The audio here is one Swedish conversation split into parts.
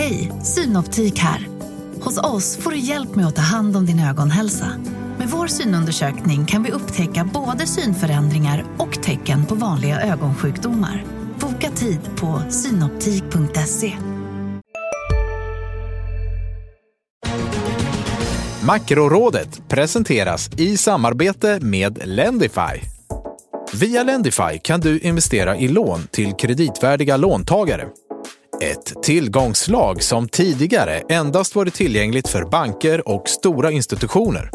Hej, Synoptik här. Hos oss får du hjälp med att ta hand om din ögonhälsa. Med vår synundersökning kan vi upptäcka både synförändringar och tecken på vanliga ögonsjukdomar. Boka tid på synoptik.se. Makrorådet presenteras i samarbete med Lendify. Via Lendify kan du investera i lån till kreditvärdiga låntagare. Ett tillgångslag som tidigare endast varit tillgängligt för banker och stora institutioner.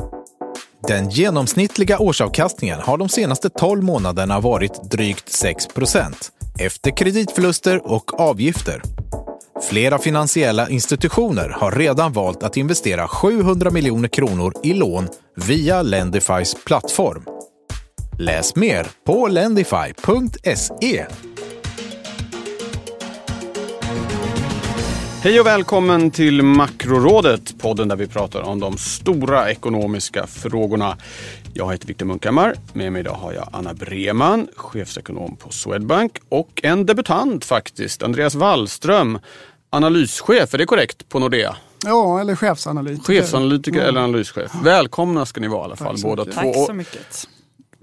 Den genomsnittliga årsavkastningen har de senaste 12 månaderna varit drygt 6% efter kreditförluster och avgifter. Flera finansiella institutioner har redan valt att investera 700 miljoner kronor i lån via Lendifys plattform. Läs mer på lendify.se. Hej och välkommen till Makrorådet, podden där vi pratar om de stora ekonomiska frågorna. Jag heter Viktor Munkhammar. Med mig idag har jag Anna Breman, chefsekonom på Swedbank och en debutant faktiskt, Andreas Wallström, analyschef, är det korrekt, på Nordea? Ja, eller chefsanalytiker. Chefsanalytiker eller analyschef. Välkomna ska ni vara i alla fall båda två. Tack så mycket.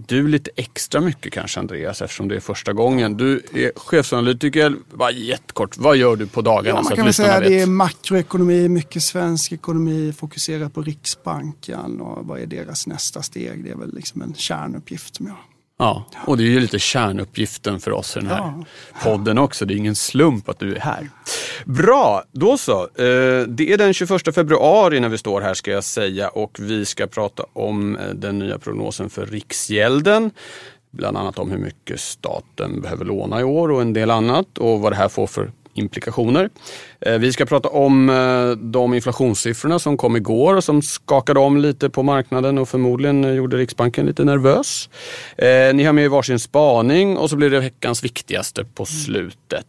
Du lite extra mycket kanske Andreas eftersom det är första gången. Du är chefsanalytiker. Bara jättekort, vad gör du på dagarna? Ja, man kan väl säga att det är makroekonomi, mycket svensk ekonomi, fokuserar på Riksbanken och vad är deras nästa steg? Det är väl liksom en kärnuppgift som jag Ja, och det är ju lite kärnuppgiften för oss i den här ja. podden också. Det är ingen slump att du är här. Bra, då så. Eh, det är den 21 februari när vi står här ska jag säga och vi ska prata om eh, den nya prognosen för Riksgälden. Bland annat om hur mycket staten behöver låna i år och en del annat och vad det här får för implikationer. Eh, vi ska prata om eh, de inflationssiffrorna som kom igår och som skakade om lite på marknaden och förmodligen gjorde Riksbanken lite nervös. Eh, ni har med varsin spaning och så blir det veckans viktigaste på slutet.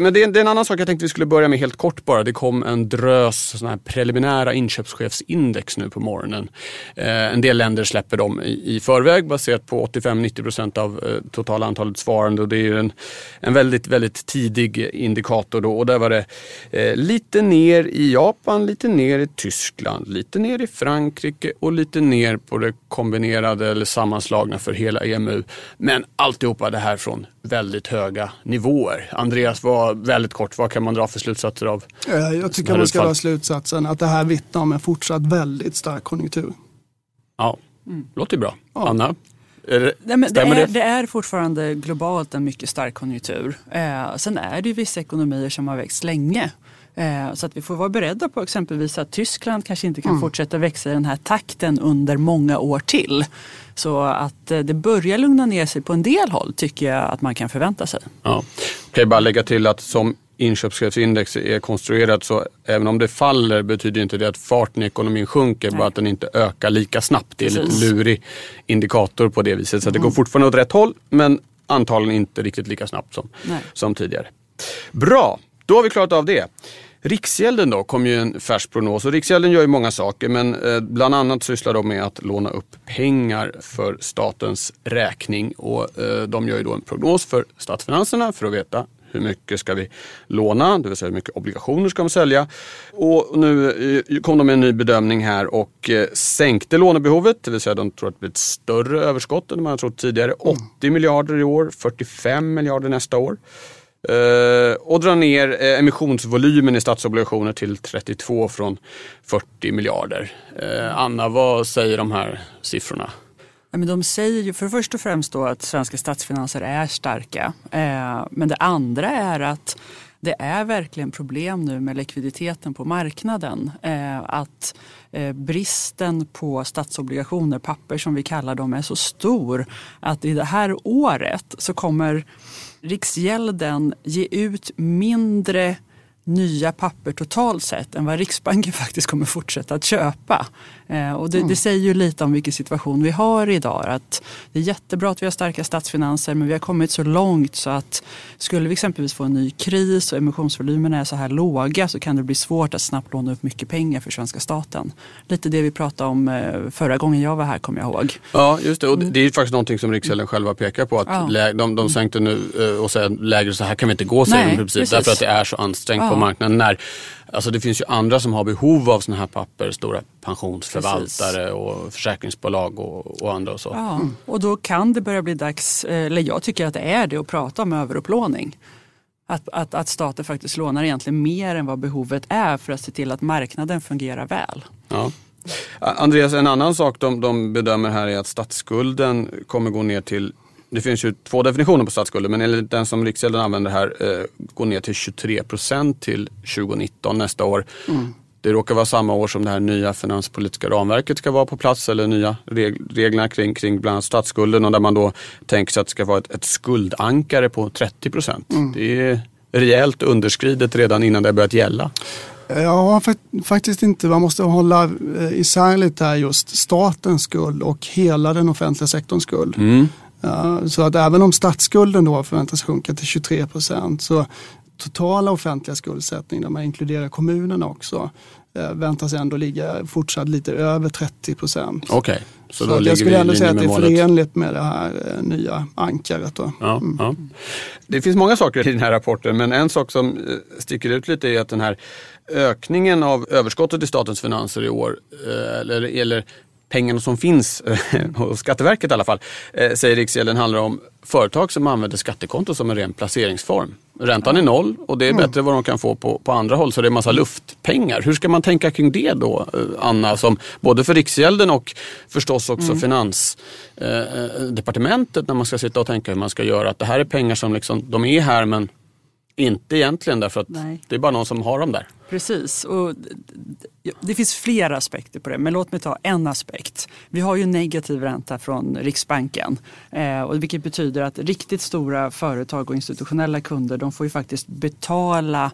Men det är, det är, en annan sak jag tänkte vi skulle börja med helt kort bara. Det kom en drös såna här preliminära inköpschefsindex nu på morgonen. Eh, en del länder släpper dem i, i förväg baserat på 85-90 procent av eh, totala antalet svarande och det är en, en väldigt, väldigt tidig indikator då och där var det eh, lite ner i Japan, lite ner i Tyskland, lite ner i Frankrike och lite ner på det kombinerade eller sammanslagna för hela EMU. Men alltihopa det här från väldigt höga nivåer. Andreas, vad, väldigt kort, vad kan man dra för slutsatser av? Eh, jag tycker man ska dra slutsatsen att det här vittnar om en fortsatt väldigt stark konjunktur. Ja, mm. låter bra. Ja. Anna? Är det, Nej, men det, är, det? är fortfarande globalt en mycket stark konjunktur. Eh, sen är det ju vissa ekonomier som har växt länge. Eh, så att vi får vara beredda på exempelvis att Tyskland kanske inte kan mm. fortsätta växa i den här takten under många år till. Så att eh, det börjar lugna ner sig på en del håll tycker jag att man kan förvänta sig. Ja. Kan jag bara lägga till att som inköpschefsindex är konstruerat så även om det faller betyder inte det att farten i ekonomin sjunker, Nej. bara att den inte ökar lika snabbt. Det är en lite lurig indikator på det viset. Så mm. det går fortfarande åt rätt håll men antagligen inte riktigt lika snabbt som, som tidigare. Bra, då har vi klarat av det. Riksgälden då kom ju en färsk prognos och Riksgälden gör ju många saker men eh, bland annat sysslar de med att låna upp pengar för statens räkning och eh, de gör ju då en prognos för statsfinanserna för att veta hur mycket ska vi låna, det vill säga hur mycket obligationer ska man sälja. Och nu eh, kom de med en ny bedömning här och sänkte lånebehovet, det vill säga de tror att det blir ett större överskott än man trott tidigare. 80 miljarder i år, 45 miljarder nästa år. Eh, och dra ner eh, emissionsvolymen i statsobligationer till 32 från 40 miljarder. Eh, Anna, vad säger de här siffrorna? men de säger ju för först och främst då att svenska statsfinanser är starka. men det andra är att det är verkligen problem nu med likviditeten på marknaden. att bristen på statsobligationer, papper som vi kallar dem, är så stor att i det här året så kommer Riksgälden ge ut mindre nya papper totalt sett än vad Riksbanken faktiskt kommer fortsätta att köpa. Eh, och det, mm. det, säger ju lite om vilken situation vi har idag. Att det är jättebra att vi har starka statsfinanser men vi har kommit så långt så att skulle vi exempelvis få en ny kris och emissionsvolymerna är så här låga så kan det bli svårt att snabbt låna upp mycket pengar för svenska staten. Lite det vi pratade om eh, förra gången jag var här kommer jag ihåg. Ja just det och det är faktiskt någonting som Riksgälden själva pekar på att ja. de, de sänkte nu eh, och säger lägre så här kan vi inte gå säger de precis, därför att det är så ansträngt Nej. Marknaden. När, alltså det finns ju andra som har behov av sådana här papper, stora pensionsförvaltare Precis. och försäkringsbolag och, och, andra och så. Ja, och då kan det börja bli dags, eller jag tycker att det är det, att prata om överupplåning. Att, att, att staten faktiskt lånar egentligen mer än vad behovet är för att se till att marknaden fungerar väl. Ja. Andreas, en annan sak de, de bedömer här är att statsskulden kommer gå ner till det finns ju två definitioner på statsskulden men enligt den som Riksgälden använder här eh, går ner till 23 procent till 2019 nästa år. Mm. Det råkar vara samma år som det här nya finanspolitiska ramverket ska vara på plats eller nya reg reglerna kring, kring bland annat statsskulden och där man då tänker sig att det ska vara ett, ett skuldankare på 30 procent. Mm. Det är rejält underskridet redan innan det börjat gälla. Ja, faktiskt inte. Man måste hålla eh, isär lite här just statens skuld och hela den offentliga sektorns skuld. Mm. Så att även om statsskulden då förväntas sjunka till 23 procent så totala offentliga skuldsättning, där man inkluderar kommunerna också, eh, väntas ändå ligga fortsatt lite över 30 procent. Okay. Så, så jag skulle ändå säga att det är förenligt med det här eh, nya ankaret. Då. Ja, mm. ja. Det finns många saker i den här rapporten men en sak som eh, sticker ut lite är att den här ökningen av överskottet i statens finanser i år, eller, eller pengarna som finns hos Skatteverket i alla fall, säger Riksgälden handlar om företag som använder skattekonto som en ren placeringsform. Räntan är noll och det är mm. bättre vad de kan få på, på andra håll så det är massa luftpengar. Hur ska man tänka kring det då eh, Anna, som både för Riksgälden och förstås också mm. Finansdepartementet eh, när man ska sitta och tänka hur man ska göra. Att det här är pengar som liksom, de är här men inte egentligen därför att Nej. det är bara någon som har dem där. Precis. Och det finns flera aspekter på det, men låt mig ta en aspekt. Vi har ju negativ ränta från Riksbanken, eh, och vilket betyder att riktigt stora företag och institutionella kunder de får ju faktiskt betala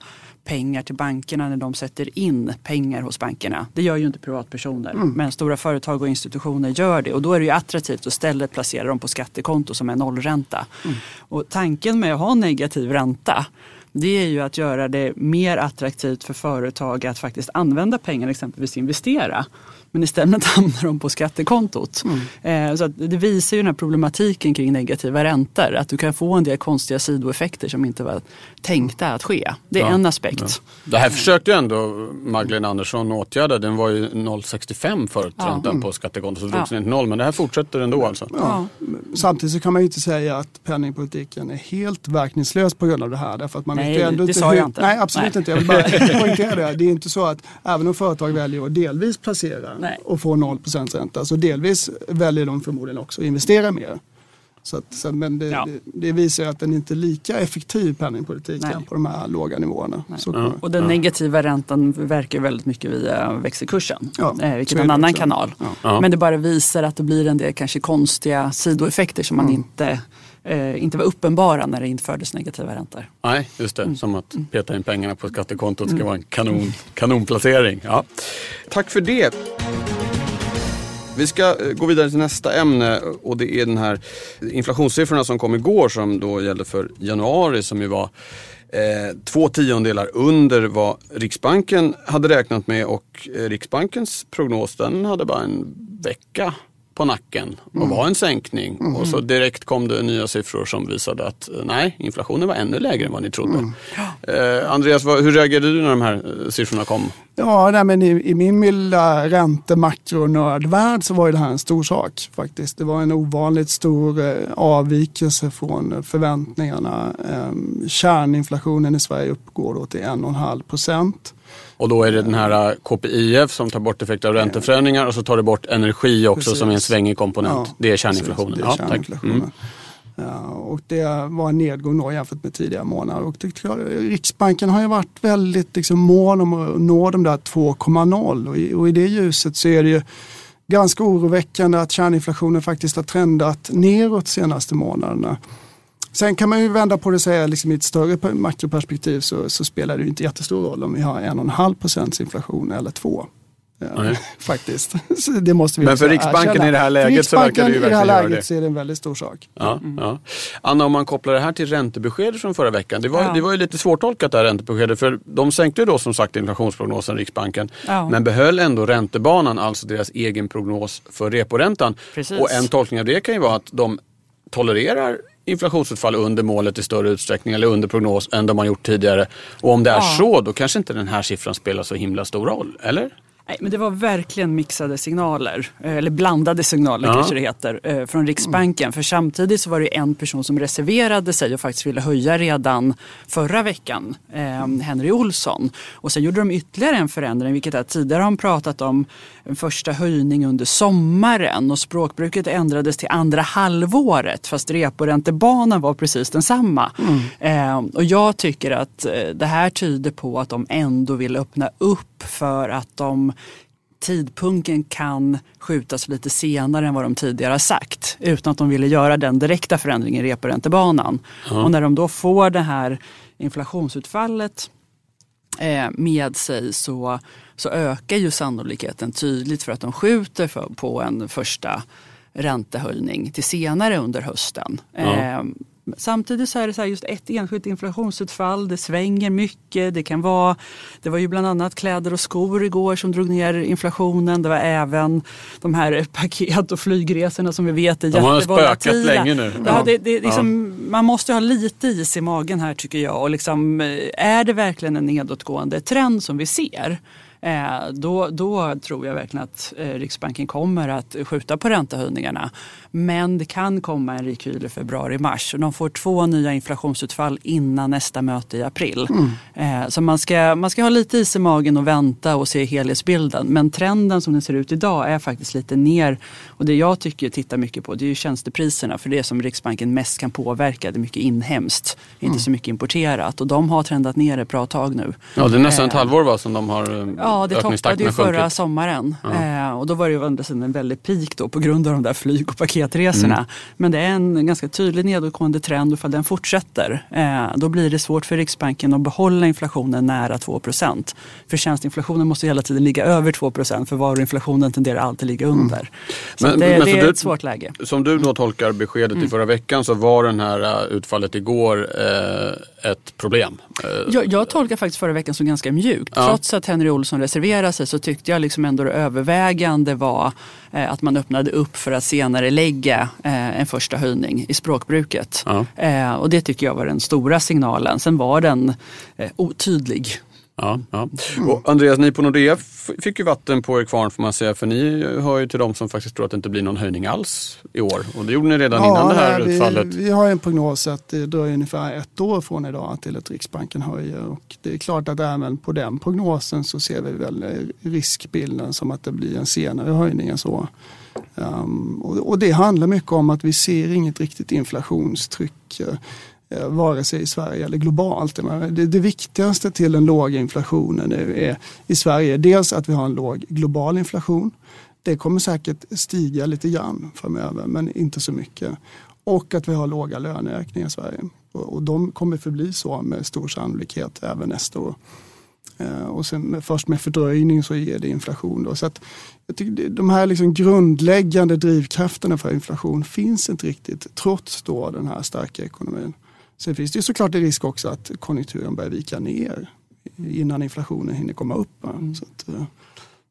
pengar till bankerna när de sätter in pengar hos bankerna. Det gör ju inte privatpersoner, mm. men stora företag och institutioner gör det och då är det ju attraktivt att istället placera dem på skattekonto som är nollränta. Mm. Och tanken med att ha negativ ränta det är ju att göra det mer attraktivt för företag att faktiskt använda pengar, exempelvis investera. Men istället hamnar de på skattekontot. Mm. Eh, så det visar ju den här problematiken kring negativa räntor. Att du kan få en del konstiga sidoeffekter som inte var tänkta att ske. Det är ja, en aspekt. Ja. Det här försökte ju ändå Magdalena Andersson åtgärda. Den var ju 0,65 förut, ja. räntan mm. på skattekontot. Så drogs ja. ner till noll. Men det här fortsätter ändå alltså. Ja. Samtidigt så kan man ju inte säga att penningpolitiken är helt verkningslös på grund av det här. Därför att man nej, ändå det sa jag inte. Nej, absolut nej. inte. Jag vill bara poängtera det. Det är inte så att även om företag väljer att delvis placera Nej. och få 0 ränta. Så delvis väljer de förmodligen också att investera mer. Så att, så, men det, ja. det, det, visar att den inte är lika effektiv penningpolitiken Nej. på de här låga nivåerna. Mm. Och den negativa räntan verkar väldigt mycket via växelkursen, ja, eh, vilket är en annan kanal. Ja. Men det bara visar att det blir en del kanske konstiga sidoeffekter som man mm. inte eh, inte var uppenbara när det infördes negativa räntor. Nej, just det. Mm. Som att peta in pengarna på skattekontot ska mm. vara en kanon, kanonplacering. Ja. Tack för det. Vi ska eh, gå vidare till nästa ämne och det är den här inflationssiffrorna som kom igår som då gällde för januari som ju var eh, två tiondelar under vad Riksbanken hade räknat med och eh, Riksbankens prognos den hade bara en vecka på nacken och mm. var en sänkning. Mm. Och så direkt kom det nya siffror som visade att eh, nej, inflationen var ännu lägre än vad ni trodde. Mm. Eh, Andreas, vad, hur reagerade du när de här eh, siffrorna kom? Ja, nej, men i, i min milda räntemakronördvärld så var det här en stor sak faktiskt. Det var en ovanligt stor eh, avvikelse från förväntningarna. Eh, kärninflationen i Sverige uppgår då till 1,5 procent. Och då är det den här äh, KPIF som tar bort effekter av ränteförändringar och så tar det bort energi också Precis. som är en svängig komponent. Ja, det är kärninflationen. Det är kärninflationen. Mm. Och det var en nedgång då jämfört med tidigare månader. Och Riksbanken har ju varit väldigt liksom mån om att nå de där 2,0 och i det ljuset så är det ju ganska oroväckande att kärninflationen faktiskt har trendat neråt senaste månaderna. Sen kan man ju vända på det och säga liksom i ett större makroperspektiv så, så spelar det ju inte jättestor roll om vi har 1,5 procents inflation eller 2. Faktiskt. Så det måste vi Men för Riksbanken erkänna. i det här läget så verkar det ju verkligen göra det. i det här läget det. så är det en väldigt stor sak. Ja, mm. ja. Anna, om man kopplar det här till räntebeskedet från förra veckan. Det var, ja. det var ju lite svårtolkat det här räntebeskedet för de sänkte ju då som sagt inflationsprognosen Riksbanken men behöll ändå räntebanan, alltså deras egen prognos för reporäntan. Precis. Och en tolkning av det kan ju vara att de tolererar inflationsutfall under målet i större utsträckning eller under prognos än de har gjort tidigare. Och om det är så, då kanske inte den här siffran spelar så himla stor roll, eller? Nej, men det var verkligen mixade signaler, eh, eller blandade signaler Ja. kanske det heter, eh, från Riksbanken. För samtidigt så var det en person som reserverade sig och faktiskt ville höja redan förra veckan, eh, Henry Olsson. Och sen gjorde de ytterligare en förändring, vilket är tidigare har de pratat om en första höjning under sommaren och språkbruket ändrades till andra halvåret fast reporäntebanan var precis densamma. Eh, och jag tycker att det här tyder på att de ändå vill öppna upp för att de tidpunkten kan skjutas lite senare än vad de tidigare har sagt utan att de ville göra den direkta förändringen i reporäntebanan. Och när de då får det här inflationsutfallet eh, med sig så, så ökar ju sannolikheten tydligt för att de skjuter för, på en första räntehöjning till senare under hösten. Eh, Samtidigt så är det så just ett enskilt inflationsutfall, det svänger mycket. Det kan vara, det var ju bland annat kläder och skor igår som drog ner inflationen. Det var även de här paket och flygresorna som vi vet är De har jättevolatila. spökat länge nu. Ja, Ja. det, det, liksom, Man måste ha lite is i magen här tycker jag. Och liksom, eh, är det verkligen en nedåtgående trend som vi ser? Eh, då, då tror jag verkligen att eh, Riksbanken kommer att skjuta på räntehöjningarna. Men det kan komma en rekyl i februari-mars. De får två nya inflationsutfall innan nästa möte i april. Eh, så man ska, man ska ha lite is i magen och vänta och se helhetsbilden. Men trenden som den ser ut idag är faktiskt lite ner. Och det jag tycker tittar mycket på det är ju tjänstepriserna. För det som Riksbanken mest kan påverka. Det är mycket inhemskt, inte så mycket importerat. Och de har trendat ner ett bra tag nu. Ja, det är nästan ett halvår va, som de har eh, Ja, det toppade ju har sjunkit. förra sommaren. Eh, och då var det ju å andra sidan en väldig peak då på grund av de där flyg och paketresorna. Mm. Men det är en ganska tydlig nedåtgående trend och ifall den fortsätter eh, då blir det svårt för Riksbanken att behålla inflationen nära 2% För tjänstinflationen måste hela tiden ligga över 2% för varuinflationen tenderar alltid ligga under. Så Men- att det, men det är du- ett svårt läge. Som du då tolkar beskedet Mm. i förra veckan så var den här eh, utfallet igår eh, ett problem. Eh, Jag, jag tolkar faktiskt förra veckan som ganska mjukt. Ja. Trots att Henry Olsson reserverade sig så tyckte jag liksom ändå det övervägande var eh, att man öppnade upp för att senare lägga eh, en första höjning i språkbruket. Ja. Eh, och det tycker jag var den stora signalen. Sen var den otydlig. Ja, ja. Och Andreas, ni på Nordea fick ju vatten på er kvarn får man säga. För ni hör ju till de som faktiskt tror att det inte blir någon höjning alls i år. Och det gjorde ni redan innan det här nej, utfallet. Vi, vi har en prognos att det dröjer ungefär ett år från idag till att Riksbanken höjer. Och det är klart att även på den prognosen så ser vi väl eh, riskbilden som att det blir en senare höjning än så. Um, och, och det handlar mycket om att vi ser inget riktigt inflationstryck. Eh, vare sig i Sverige eller globalt. Det, det viktigaste till den låga inflationen nu är i Sverige är dels att vi har en låg global inflation. Det kommer säkert stiga lite grann framöver men inte så mycket. Och att vi har låga löneökningar i Sverige. Och, och de kommer förbli så med stor sannolikhet även nästa år. Eh, Och sen med, först med fördröjning så ger det inflation. Då. Så att jag tycker de här liksom grundläggande drivkrafterna för inflation finns inte riktigt trots då den här starka ekonomin. Sen finns det ju såklart en risk också att konjunkturen börjar vika ner innan inflationen hinner komma upp. va. Så att, eh,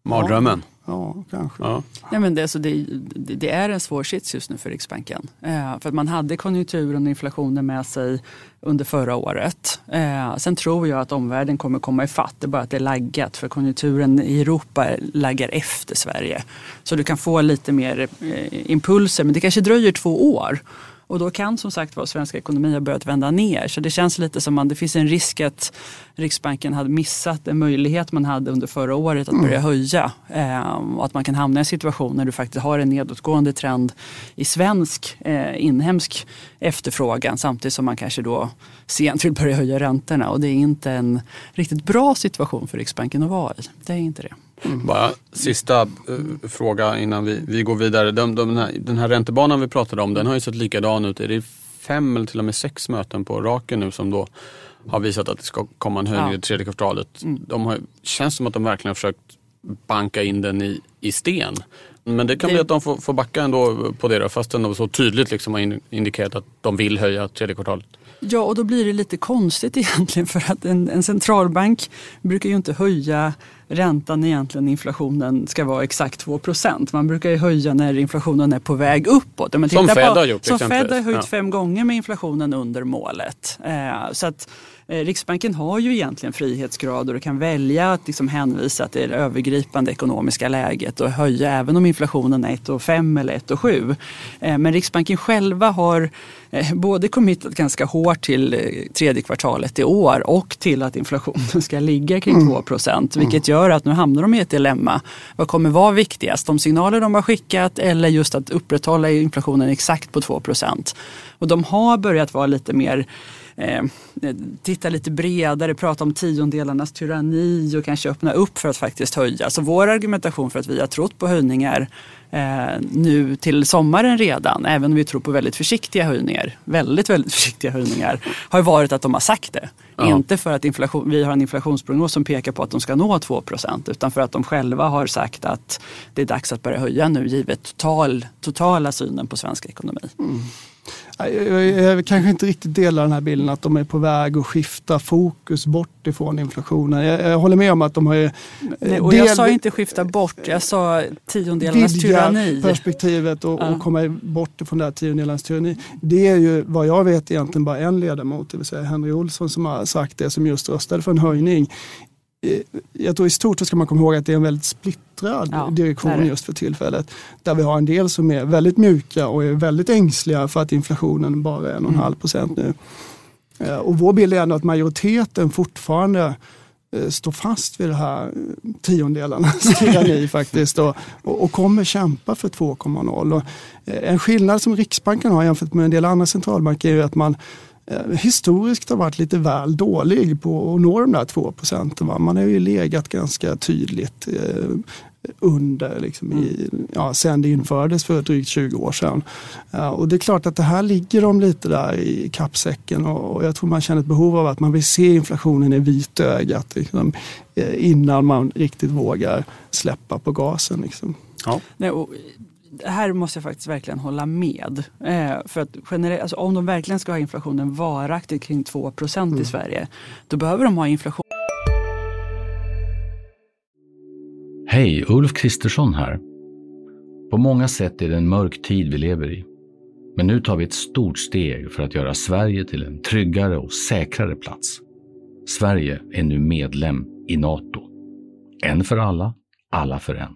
Mardrömmen. ja, kanske. Ja. Nej, men det, alltså det, det, det är en svår sits just nu för Riksbanken. Eh, för att man hade konjunkturen och inflationen med sig under förra året. Eh, sen tror jag att omvärlden kommer komma ifatt. Det är bara att det är laggat. För konjunkturen i Europa laggar efter Sverige. Så du kan få lite mer eh, impulser. Men det kanske dröjer två år. Och då kan som sagt vara svenska ekonomi ha börjat vända ner. Så det känns lite som att det finns en risk att Riksbanken hade missat en möjlighet man hade under förra året att börja höja. Eh, och att man kan hamna i en situation när du faktiskt har en nedåtgående trend i svensk eh, inhemsk efterfrågan samtidigt som man kanske då sent vill börja höja räntorna. Och det är inte en riktigt bra situation för Riksbanken att vara i. Det är inte det. Bara sista eh, fråga innan vi, vi går vidare. De, de, den, här, den här räntebanan vi pratade om den har ju sett likadan ut. Är det fem eller till och med sex möten på raken nu som då har visat att det ska komma en höjning Ja. i tredje kvartalet. De har, känns som att de verkligen har försökt banka in den i, i sten. Men det kan Det- bli att de får, får backa ändå på det då, fast de så tydligt liksom har in- indikerat att de vill höja tredje kvartalet. Ja, och då blir det lite konstigt egentligen för att en, en centralbank brukar ju inte höja räntan egentligen inflationen ska vara exakt 2% Man brukar ju höja när inflationen är på väg uppåt. Men som Fed har gjort Som Fed har höjt ja. fem gånger med inflationen under målet. Eh, så att Riksbanken har ju egentligen frihetsgrader och kan välja att liksom hänvisa till det övergripande ekonomiska läget och höja även om inflationen är 1,5 eller 1,7. Eh, men Riksbanken själva har eh, både committat ganska hårt till tredje kvartalet i år och till att inflationen ska ligga kring 2 procent. Mm. Vilket gör att nu hamnar de i ett dilemma. Vad kommer vara viktigast? De signaler de har skickat eller just att upprätthålla inflationen exakt på 2 procent? Och de har börjat vara lite mer eh, titta lite bredare, prata om tiondelarnas tyranni och kanske öppna upp för att faktiskt höja. Så vår argumentation för att vi har trott på höjningar eh, nu till sommaren redan, även om vi tror på väldigt försiktiga höjningar, väldigt, väldigt försiktiga höjningar, har varit att de har sagt det. Ja. Inte för att inflation, vi har en inflationsprognos som pekar på att de ska nå 2% utan för att de själva har sagt att det är dags att börja höja nu givet total, totala synen på svensk ekonomi. Mm. Jag, kanske inte riktigt delar den här bilden att de är på väg att skifta fokus bort ifrån inflationen. Jag, jag håller med om att de har... Eh, Nej, och jag sa inte skifta bort, jag sa tiondelarnas tyranni. perspektivet och, ja. och komma bort ifrån det här tiondelarnas tyranni. Det är ju vad jag vet egentligen bara en ledamot, det vill säga Henry Olsson som har sagt det, som just röstade för en höjning. Eh, jag tror i stort så ska man komma ihåg att det är en väldigt splittrad ja, direktion just för tillfället. Där vi har en del som är väldigt mjuka och är väldigt ängsliga för att inflationen bara är 1,5 mm. procent nu. Eh, och vår bild är ändå att majoriteten fortfarande eh, står fast vid det här tiondelarnas tyranni faktiskt och, och, kommer kämpa för 2,0. En skillnad som Riksbanken har jämfört med en del andra centralbanker är att man historiskt har varit lite väl dålig på att nå de där två procenten. Man har ju legat ganska tydligt eh, under liksom i, mm. ja, sen det infördes för drygt 20 år sedan. Ja, och det är klart att det här ligger de lite där i kappsäcken och, och jag tror man känner ett behov av att man vill se inflationen i vitögat liksom, eh, innan man riktigt vågar släppa på gasen. Liksom. Ja. Nej, och här måste jag faktiskt verkligen hålla med. Eh, för att generellt, alltså om de verkligen ska ha inflationen varaktigt kring 2 mm. i Sverige, då behöver de ha inflation. Hej, Ulf Kristersson här. På många sätt är det en mörk tid vi lever i. Men nu tar vi ett stort steg för att göra Sverige till en tryggare och säkrare plats. Sverige är nu medlem i Nato. En för alla, alla för en.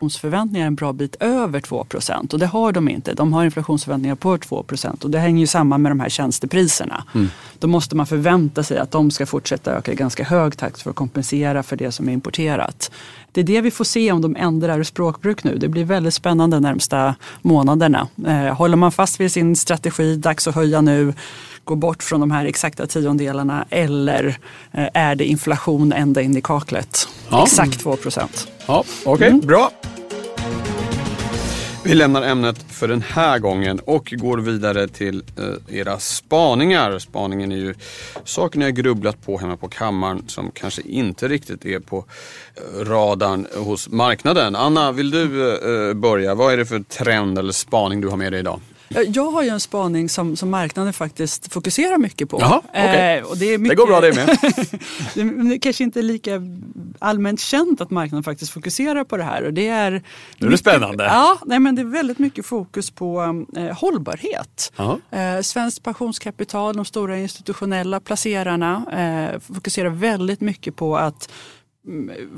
inflationsförväntningar en bra bit över 2% och det har de inte. De har inflationsförväntningar på 2% och det hänger ju samman med de här tjänstepriserna. Mm. Då måste man förvänta sig att de ska fortsätta öka i ganska hög takt för att kompensera för det som är importerat. Det är det vi får se om de ändrar språkbruk nu. Det blir väldigt spännande de närmsta månaderna. Eh, håller man fast vid sin strategi, dags att höja nu, gå bort från de här exakta tiondelarna eller eh, är det inflation ända in i kaklet? Ja. Exakt 2 procent. Ja, Okej, okay, mm. bra. Vi lämnar ämnet för den här gången och går vidare till eh, era spaningar. Spaningen är ju saker ni har grubblat på hemma på kammaren som kanske inte riktigt är på eh, radarn hos marknaden. Anna, vill du börja? Vad är det för trend eller spaning du har med dig idag? Jag har ju en spaning som, som marknaden faktiskt fokuserar mycket på. Jaha, okay. eh, och det, är mycket, det går bra det med. det kanske inte är lika allmänt känt att marknaden faktiskt fokuserar på det här. Och det är nu är det spännande. Ja, nej, men det är väldigt mycket fokus på eh, hållbarhet. Eh, Svenskt pensionskapital, de stora institutionella placerarna eh, fokuserar väldigt mycket på att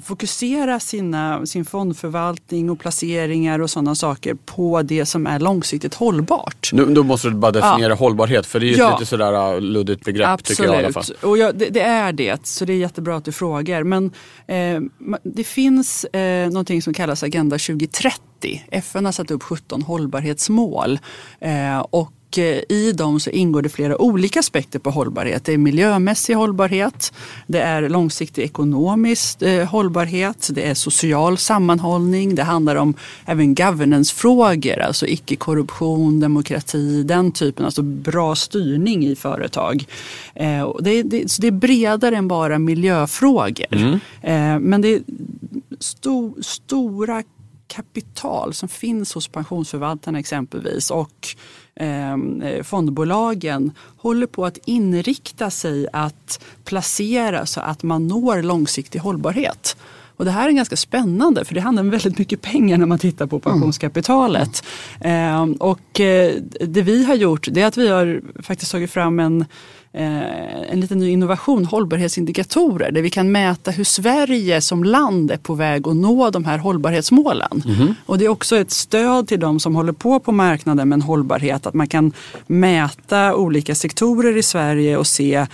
fokusera sina, sin fondförvaltning och placeringar och sådana saker på det som är långsiktigt hållbart. Nu, då måste du bara definiera ja. hållbarhet för det är ja. ett lite sådär uh, luddigt begrepp Absolut. tycker jag i alla fall. Och ja, det, det, är det, så det är jättebra att du frågar. Men eh, det finns eh, någonting som kallas Agenda 2030. FN har satt upp 17 hållbarhetsmål. Eh, och Och eh, i dem så ingår det flera olika aspekter på hållbarhet. Det är miljömässig hållbarhet, det är långsiktig ekonomisk eh, hållbarhet, det är social sammanhållning, det handlar om även governance-frågor, alltså icke-korruption, demokrati, den typen, alltså bra styrning i företag. Eh, det, det, så det är bredare än bara miljöfrågor. Mm. Men det är sto, stora kapital som finns hos pensionsförvaltarna exempelvis och ehm, eh, fondbolagen håller på att inrikta sig att placera så att man når långsiktig hållbarhet. Och det här är ganska spännande för det handlar om väldigt mycket pengar när man tittar på pensionskapitalet. Mm. Eh, och det vi har gjort det är att vi har faktiskt tagit fram en en liten ny innovation, hållbarhetsindikatorer, där vi kan mäta hur Sverige som land är på väg att nå de här hållbarhetsmålen. Mm. Och det är också ett stöd till de som håller på på marknaden med en hållbarhet, att man kan mäta olika sektorer i Sverige och se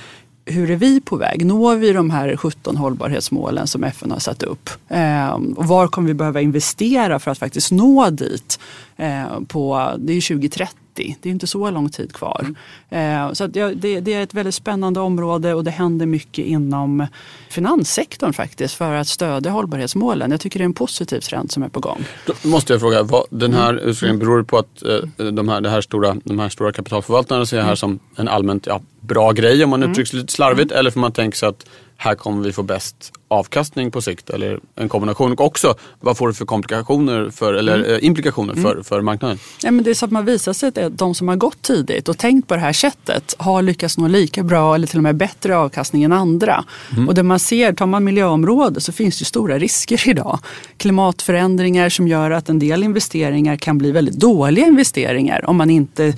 hur är vi på väg? Når vi de här 17 hållbarhetsmålen som FN har satt upp? Eh, och var kommer vi behöva investera för att faktiskt nå dit? Eh, på, det är 2030 det är inte så lång tid kvar. Mm. Så det, det, är ett väldigt spännande område och det händer mycket inom finanssektorn faktiskt för att stödja hållbarhetsmålen. Jag tycker det är en positiv trend som är på gång. Då måste jag fråga, vad, den här mm. utredningen beror på att eh, de, här, det här stora, de här stora kapitalförvaltarna ser här mm. som en allmänt ja, bra grej om man mm. uttrycker sig lite slarvigt mm. eller får man tänka sig att här kommer vi få bäst avkastning på sikt eller en kombination. Och också vad får det för komplikationer för, eller mm. Eh, implikationer för, mm. för marknaden? Ja, men det är så att man visar sig att de som har gått tidigt och tänkt på det här sättet har lyckats nå lika bra eller till och med bättre avkastning än andra. Mm. Och det man ser, tar man miljöområdet så finns det stora risker idag. Klimatförändringar som gör att en del investeringar kan bli väldigt dåliga investeringar om man inte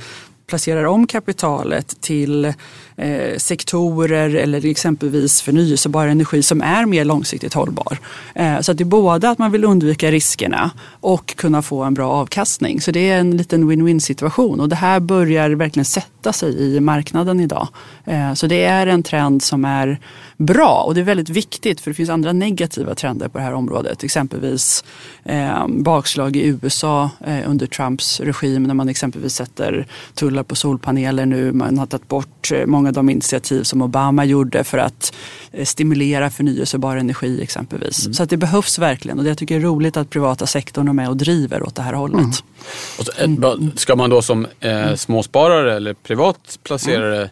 placerar om kapitalet till eh, sektorer eller exempelvis förnyelsebar energi som är mer långsiktigt hållbar. Eh, så att det är både att man vill undvika riskerna och kunna få en bra avkastning. Så det är en liten win-win situation och det här börjar verkligen sätta sig i marknaden idag. Eh, så det är en trend som är bra och det är väldigt viktigt för det finns andra negativa trender på det här området. Exempelvis eh, bakslag i USA eh, under Trumps regim när man exempelvis sätter tullar på solpaneler nu. Man har tagit bort eh, många av de initiativ som Obama gjorde för att eh, stimulera förnyelsebar energi exempelvis. Mm. Så att det behövs verkligen och det jag tycker är roligt att privata sektorn är med och driver åt det här hållet. Mm. Så, eh, ska man då som eh, småsparare eller privat placerare mm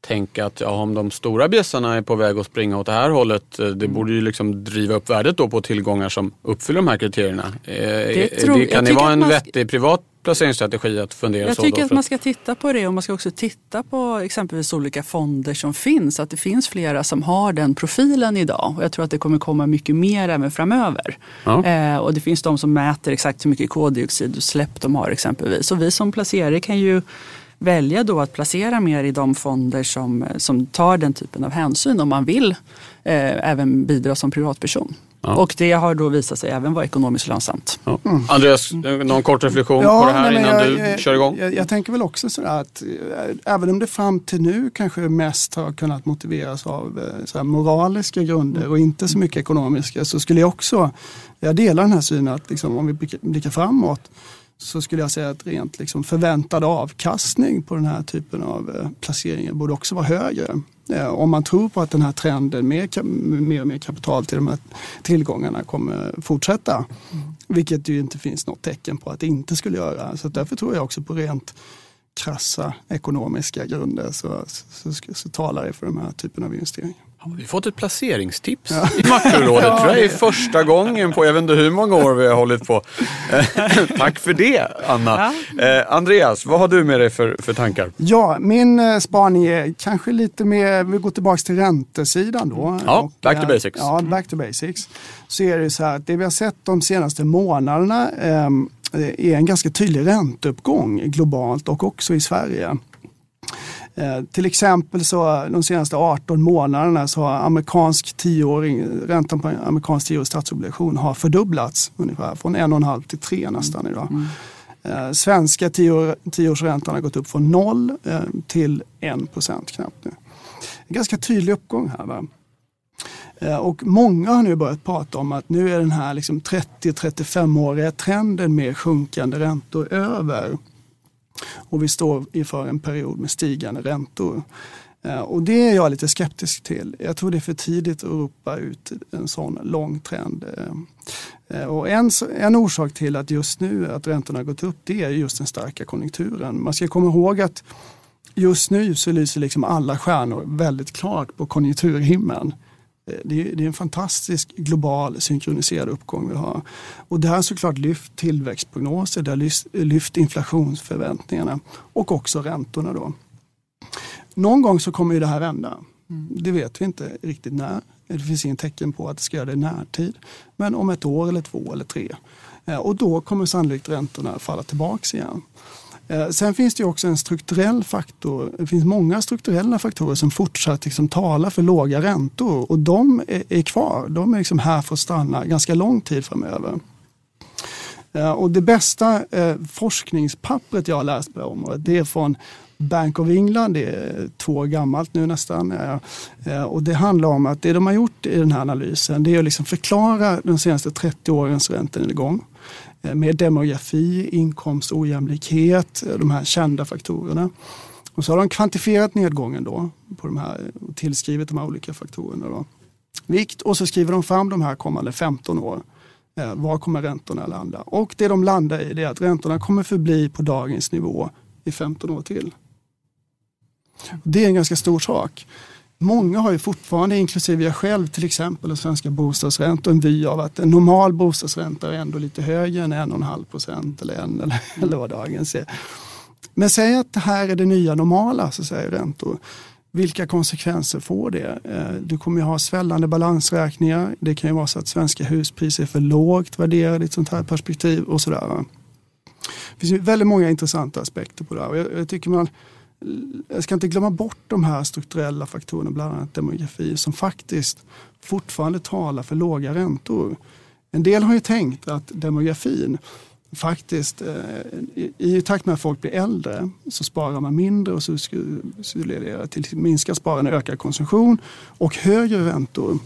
tänka att ja, om de stora bjässarna är på väg att springa åt det här hållet, eh, det mm. borde ju liksom driva upp värdet då på tillgångar som uppfyller de här kriterierna. Eh, det tror, det, kan det vara en vettig privat placeringsstrategi att fundera jag så? Jag tycker att man ska titta på det och man ska också titta på exempelvis olika fonder som finns. Att det finns flera som har den profilen idag och jag tror att det kommer komma mycket mer även framöver. Ja. Eh, och det finns de som mäter exakt hur mycket koldioxidutsläpp de har exempelvis. Och vi som placerare kan ju välja då att placera mer i de fonder som, som tar den typen av hänsyn om man vill eh, även bidra som privatperson. Ja. Och det har då visat sig även vara ekonomiskt lönsamt. Ja. Mm. Andreas, någon kort reflektion ja, på det här nej, innan jag, du jag, kör igång? Jag, jag, tänker väl också sådär att äh, även om det fram till nu kanske mest har kunnat motiveras av sådär moraliska grunder och inte så mycket ekonomiska så skulle jag också, jag delar den här synen att liksom, om vi blickar framåt så skulle jag säga att rent liksom förväntad avkastning på den här typen av eh, placeringar borde också vara högre. Eh, om man tror på att den här trenden med mer och mer kapital till de här tillgångarna kommer fortsätta. Mm. Vilket det ju inte finns något tecken på att det inte skulle göra. Så därför tror jag också på rent krassa ekonomiska grunder så, så, så, så talar det för den här typen av investeringar. Har vi fått ett placeringstips ja. i Makrorådet? ja, tror jag är första gången på jag vet inte hur många år vi har hållit på. Tack för det Anna. Ja. Eh, Andreas, vad har du med dig för, för tankar? Ja, min eh, spaning är kanske lite mer, vi går tillbaka till räntesidan då. Ja, och, back to eh, basics. Ja, back to basics. Så är det så här att det vi har sett de senaste månaderna eh, är en ganska tydlig ränteuppgång globalt och också i Sverige. Eh, till exempel så de senaste 18 månaderna så har amerikansk tioåring, räntan på amerikansk tioårig statsobligation har fördubblats ungefär från 1,5 till 3 nästan idag. Mm. Eh, svenska tio, tioårsräntan har gått upp från 0 eh, till 1 procent knappt nu. En ganska tydlig uppgång här. Va? Och många har nu börjat prata om att nu är den här liksom 30-35-åriga trenden med sjunkande räntor över. Och vi står inför en period med stigande räntor. Eh, och det är jag lite skeptisk till. Jag tror det är för tidigt att ropa ut en sån lång trend. Eh, eh, och en, en orsak till att just nu att räntorna har gått upp det är just den starka konjunkturen. Man ska komma ihåg att just nu så lyser liksom alla stjärnor väldigt klart på konjunkturhimlen. Eh, det är, en fantastisk global synkroniserad uppgång vi har. Och det har såklart lyft tillväxtprognoser, det har lyft, inflationsförväntningarna och också räntorna. Då. Någon gång så kommer ju det här vända. Mm. Det vet vi inte riktigt när. Det finns inget tecken på att det ska göra det i närtid. Men om ett år eller två eller tre. Eh, och då kommer sannolikt räntorna falla tillbaka igen. Eh, sen finns det också en strukturell faktor. Det finns många strukturella faktorer som fortsatt liksom talar för låga räntor och de är kvar. De är liksom här för att stanna ganska lång tid framöver. Eh, och det bästa eh, forskningspappret jag har läst på området det är från Bank of England, det är två år gammalt nu nästan. Och det handlar om att det de har gjort i den här analysen det är att liksom förklara de senaste 30 årens räntenedgång Mm Eh, med demografi, inkomstojämlikhet, ojämlikhet, eh, de här kända faktorerna. Och så har de kvantifierat nedgången då på de här eh, och tillskrivit de här olika faktorerna. Då. Vikt och så skriver de fram de här kommande 15 år. Var kommer räntorna landa? Och det de landar i är att räntorna kommer förbli på dagens nivå i 15 år till. Det är en ganska stor sak. Många har ju fortfarande, inklusive jag själv till exempel, och svenska bostadsräntor, en vy av att en normal bostadsränta är ändå lite högre än en och en halv procent eller en eller, eller vad dagens är. Men säg att det här är det nya normala, så säger räntor. Vilka konsekvenser får det? Eh, du kommer ju ha svällande balansräkningar. Det kan ju vara så att svenska huspriser är för lågt värderade i ett sånt här perspektiv och sådär. Det finns väldigt många intressanta aspekter på det här. Jag, jag tycker man jag ska inte glömma bort de här strukturella faktorerna, bland annat demografi, som faktiskt fortfarande talar för låga räntor. En del har ju tänkt att demografin faktiskt, eh, i takt med att folk blir äldre så sparar man mindre och så skulle det till minskat sparande, ökad konsumtion och högre räntor.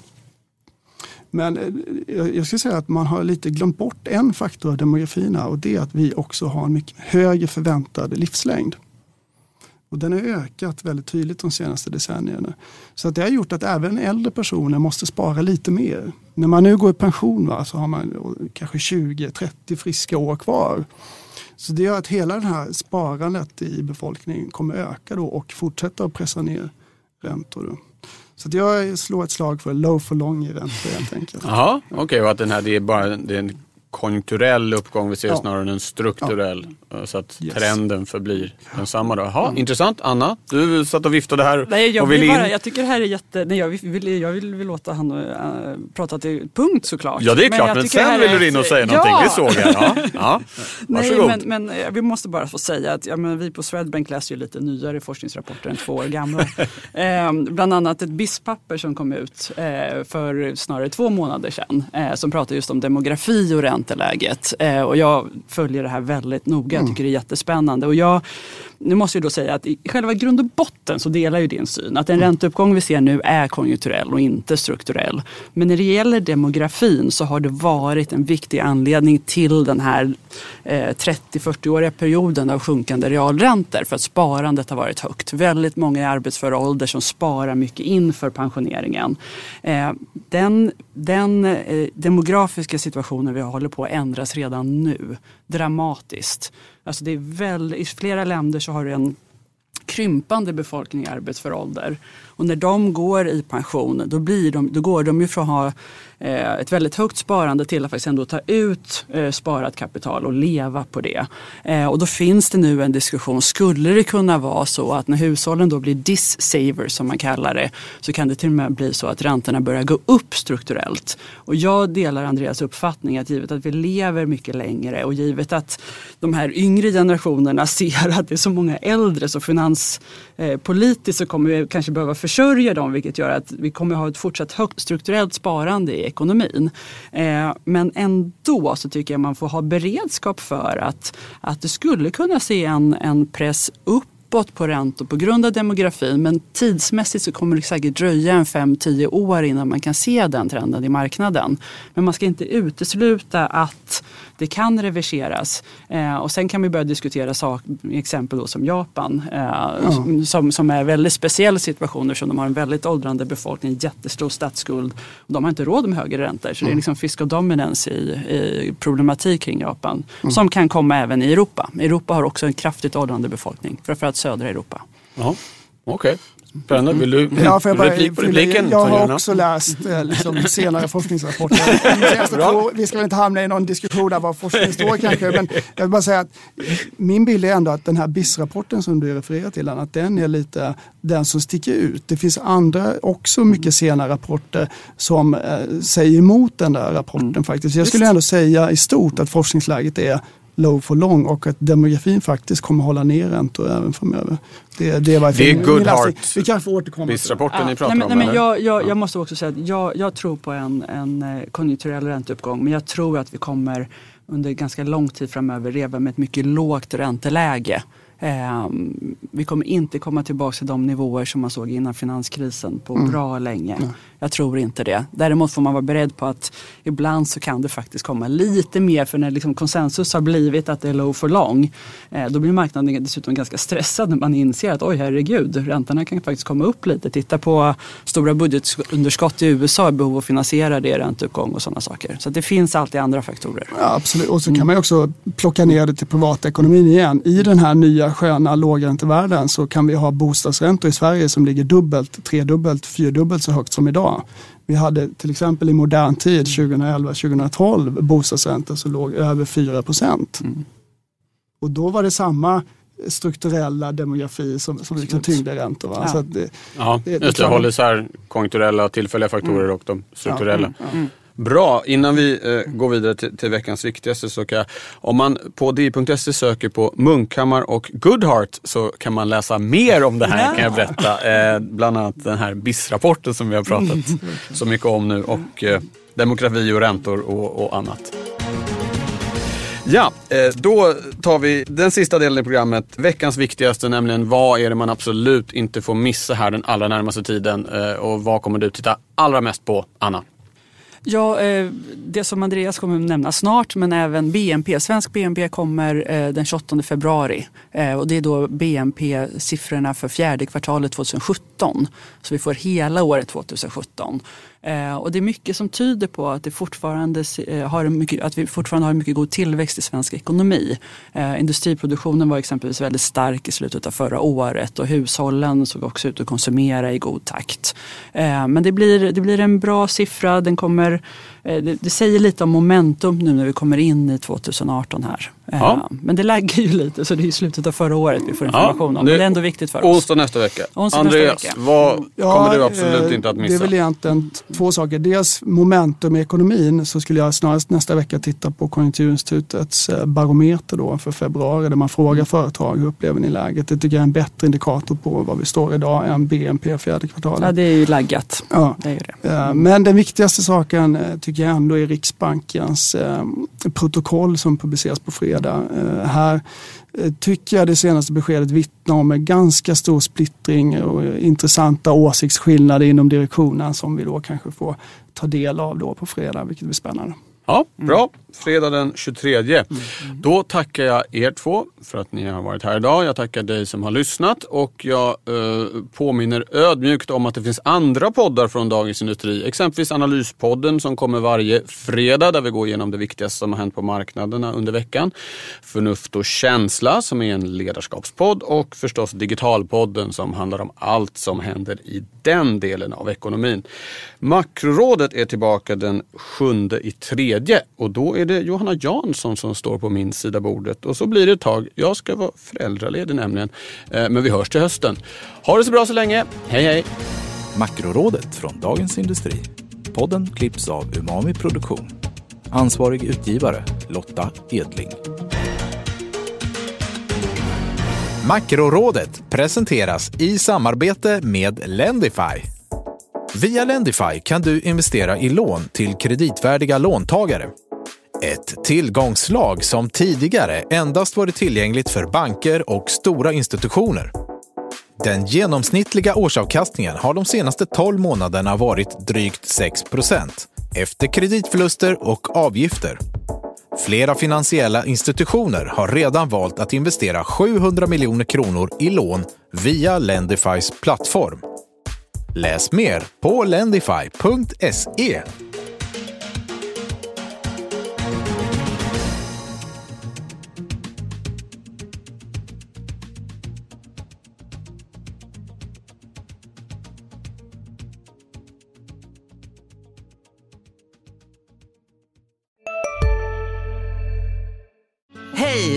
Men eh, jag skulle säga att man har lite glömt bort en faktor av demografin här och det är att vi också har en mycket högre förväntad livslängd. Och den har ökat väldigt tydligt de senaste decennierna. Så att det har gjort att även äldre personer måste spara lite mer. När man nu går i pension va, så har man kanske 20-30 friska år kvar. Så det gör att hela det här sparandet i befolkningen kommer öka då och fortsätta att pressa ner räntor. Så jag slår ett slag för low for long i räntor helt enkelt. Jaha, okej okay, och att den här, det är bara det är en konjunkturell uppgång vi ser ja. snarare än en strukturell. Ja. Så att yes. trenden förblir densamma. Då. Jaha, mm. Intressant. Anna, du satt och viftade här nej, jag och vill bara, Jag tycker det här är jätte... Nej, jag, vill, jag vill, vill låta han äh, prata till punkt såklart. Ja det är klart, men, men sen vill du in och säga någonting. Ja. Det såg jag. Ja. Ja. Varsågod. Nej, men, men vi måste bara få säga att ja, men vi på Swedbank läser ju lite nyare forskningsrapporter än två år gamla. eh, bland annat ett BIS-papper som kom ut eh, för snarare två månader sedan eh, som pratar just om demografi och ränta ränteläget. Eh, och jag följer det här väldigt noga. Jag mm. tycker det är jättespännande. Och jag, nu måste jag då säga att i själva grund och botten så delar ju din syn. Att den mm. ränteuppgång vi ser nu är konjunkturell och inte strukturell. Men när det gäller demografin så har det varit en viktig anledning till den här eh, 30-40-åriga perioden av sjunkande realräntor. För att sparandet har varit högt. Väldigt många i arbetsför ålder som sparar mycket inför pensioneringen. Eh, den den eh, demografiska situationen vi håller på att ändras redan nu dramatiskt. Alltså det är väl, I flera länder så har du en krympande befolkning i arbetsför ålder. Och när de går i pension då, blir de, då går de ju från att ha Eh, ett väldigt högt sparande till att faktiskt ändå ta ut eh, sparat kapital och leva på det. Eh, och då finns det nu en diskussion, skulle det kunna vara så att när hushållen då blir dissavers som man kallar det, så kan det till och med bli så att räntorna börjar gå upp strukturellt. Och jag delar Andreas uppfattning att givet att vi lever mycket längre och givet att de här yngre generationerna ser att det är så många äldre så finanspolitiskt eh, så kommer vi kanske behöva försörja dem vilket gör att vi kommer ha ett fortsatt högt strukturellt sparande i ekonomin. Eh, men ändå så tycker jag man får ha beredskap för att, att det skulle kunna se en, en press upp uppåt på räntor på grund av demografin men tidsmässigt så kommer det säkert dröja en 5-10 år innan man kan se den trenden i marknaden. Men man ska inte utesluta att det kan reverseras. Eh, och sen kan vi börja diskutera sak, exempel då som Japan eh, ja. som, som är väldigt speciell situation eftersom de har en väldigt åldrande befolkning, jättestor statsskuld. Och de har inte råd med högre räntor så mm. det är liksom fiscal dominance i, i problematik kring Japan mm. som kan komma även i Europa. Europa har också en kraftigt åldrande befolkning, framförallt södra Europa. Ja, okej. Okay. Spännande. Vill du ja, för jag bara, replik på repliken? Jag har också läst eh, liksom, senare forskningsrapporter. vi ska väl inte hamna i någon diskussion där vad forskningen står kanske, men jag vill bara säga att min bild är ändå att den här BIS-rapporten som du refererar till, att den är lite den som sticker ut. Det finns andra, också mycket sena rapporter som eh, säger emot den där rapporten mm. faktiskt. Jag skulle ändå säga i stort att forskningsläget är low for long och att demografin faktiskt kommer hålla ner räntor även framöver. Det, det, var det är Goodhart, vi kanske får återkomma rapporten ja. ni pratar nej, men, om? Nej, jag, jag, jag, måste också säga att jag, jag tror på en, en eh, konjunkturell ränteuppgång men jag tror att vi kommer under ganska lång tid framöver leva med ett mycket lågt ränteläge. Eh, vi kommer inte komma tillbaka till de nivåer som man såg innan finanskrisen på mm. bra länge. Jag tror inte det. Däremot får man vara beredd på att ibland så kan det faktiskt komma lite mer för när liksom konsensus har blivit att det är low for long eh, då blir marknaden dessutom ganska stressad när man inser att oj herregud, räntorna kan faktiskt komma upp lite. Titta på stora budgetunderskott i USA, behov av att finansiera det, ränteuppgång och sådana saker. Så det finns alltid andra faktorer. Ja, absolut, och så kan mm. man också plocka ner det till privatekonomin igen. I den här nya sköna lågräntevärlden så kan vi ha bostadsräntor i Sverige som ligger dubbelt, tredubbelt, fyrdubbelt så högt som idag. Vi hade till exempel i modern tid 2011-2012 bostadsräntor som låg över 4 procent. Mm. Och då var det samma strukturella demografi som, som liksom tyngde räntor. Va? Ja. Så det, ja, det, det, just det, håller isär konjunkturella tillfälliga faktorer mm. och de strukturella. Ja, mm. Bra, innan vi eh, går vidare till, till, veckans viktigaste så kan jag, om man på di.se söker på Munkhammar och Goodhart så kan man läsa mer om det här ja. kan jag berätta. Eh, bland annat den här BIS-rapporten som vi har pratat mm. så mycket om nu och eh, demografi och räntor och, och annat. Ja, eh, då tar vi den sista delen i programmet. Veckans viktigaste, nämligen vad är det man absolut inte får missa här den allra närmaste tiden eh, och vad kommer du titta allra mest på, Anna? Ja, eh, det som Andreas kommer att nämna snart, men även BNP. Svensk BNP kommer eh, den 28 februari eh, och det är då BNP-siffrorna för fjärde kvartalet 2017. Så vi får hela året 2017. Eh, och det är mycket som tyder på att, det fortfarande eh, har mycket, att vi fortfarande har en mycket god tillväxt i svensk ekonomi. Eh, industriproduktionen var exempelvis väldigt stark i slutet av förra året och hushållen såg också ut att konsumera i god takt. Eh, men det blir, det blir en bra siffra. Den kommer, det, det, säger lite om momentum nu när vi kommer in i 2018 här. Eh, ja. Men det laggar ju lite så det är i slutet av förra året vi får information ja, om. Det, men det är ändå viktigt för oss. Onsdag nästa vecka. Onsdag Andreas, nästa vecka. vad ja, kommer du absolut inte att missa? Det är väl egentligen två saker. Dels momentum i ekonomin så skulle jag snarast nästa vecka titta på Konjunkturinstitutets eh, barometer då för februari där man frågar mm. företag hur upplever ni läget? Det tycker jag är en bättre indikator på var vi står idag än BNP fjärde kvartalet. Ja det är ju laggat. Ja. Det är det. Eh, men den viktigaste saken eh, tycker jag ändå i Riksbankens eh, protokoll som publiceras på fredag. Eh, här eh, tycker jag det senaste beskedet vittnar om en ganska stor splittring och intressanta åsiktsskillnader inom direktionen som vi då kanske får ta del av då på fredag, vilket blir spännande. Ja, bra. Fredag den 23. Mm. Då tackar jag er två för att ni har varit här idag. Jag tackar dig som har lyssnat och jag eh, påminner ödmjukt om att det finns andra poddar från Dagens Industri. Exempelvis Analyspodden som kommer varje fredag där vi går igenom det viktigaste som har hänt på marknaderna under veckan. Förnuft och känsla som är en ledarskapspodd och förstås Digitalpodden som handlar om allt som händer i den delen av ekonomin. Makrorådet är tillbaka den sjunde i tredje och då är det Johanna Jansson som står på min sida bordet och så blir det ett tag. Jag ska vara föräldraledig nämligen. Eh, men vi hörs till hösten. Ha det så bra så länge. Hej hej! Makrorådet från Dagens Industri. Podden klipps av Umami Produktion. Ansvarig utgivare Lotta Edling. Makrorådet presenteras i samarbete med Lendify. Via Lendify kan du investera i lån till kreditvärdiga låntagare. Ett tillgångslag som tidigare endast varit tillgängligt för banker och stora institutioner. Den genomsnittliga årsavkastningen har de senaste 12 månaderna varit drygt 6% efter kreditförluster och avgifter. Flera finansiella institutioner har redan valt att investera 700 miljoner kronor i lån via Lendifys plattform. Läs mer på lendify.se.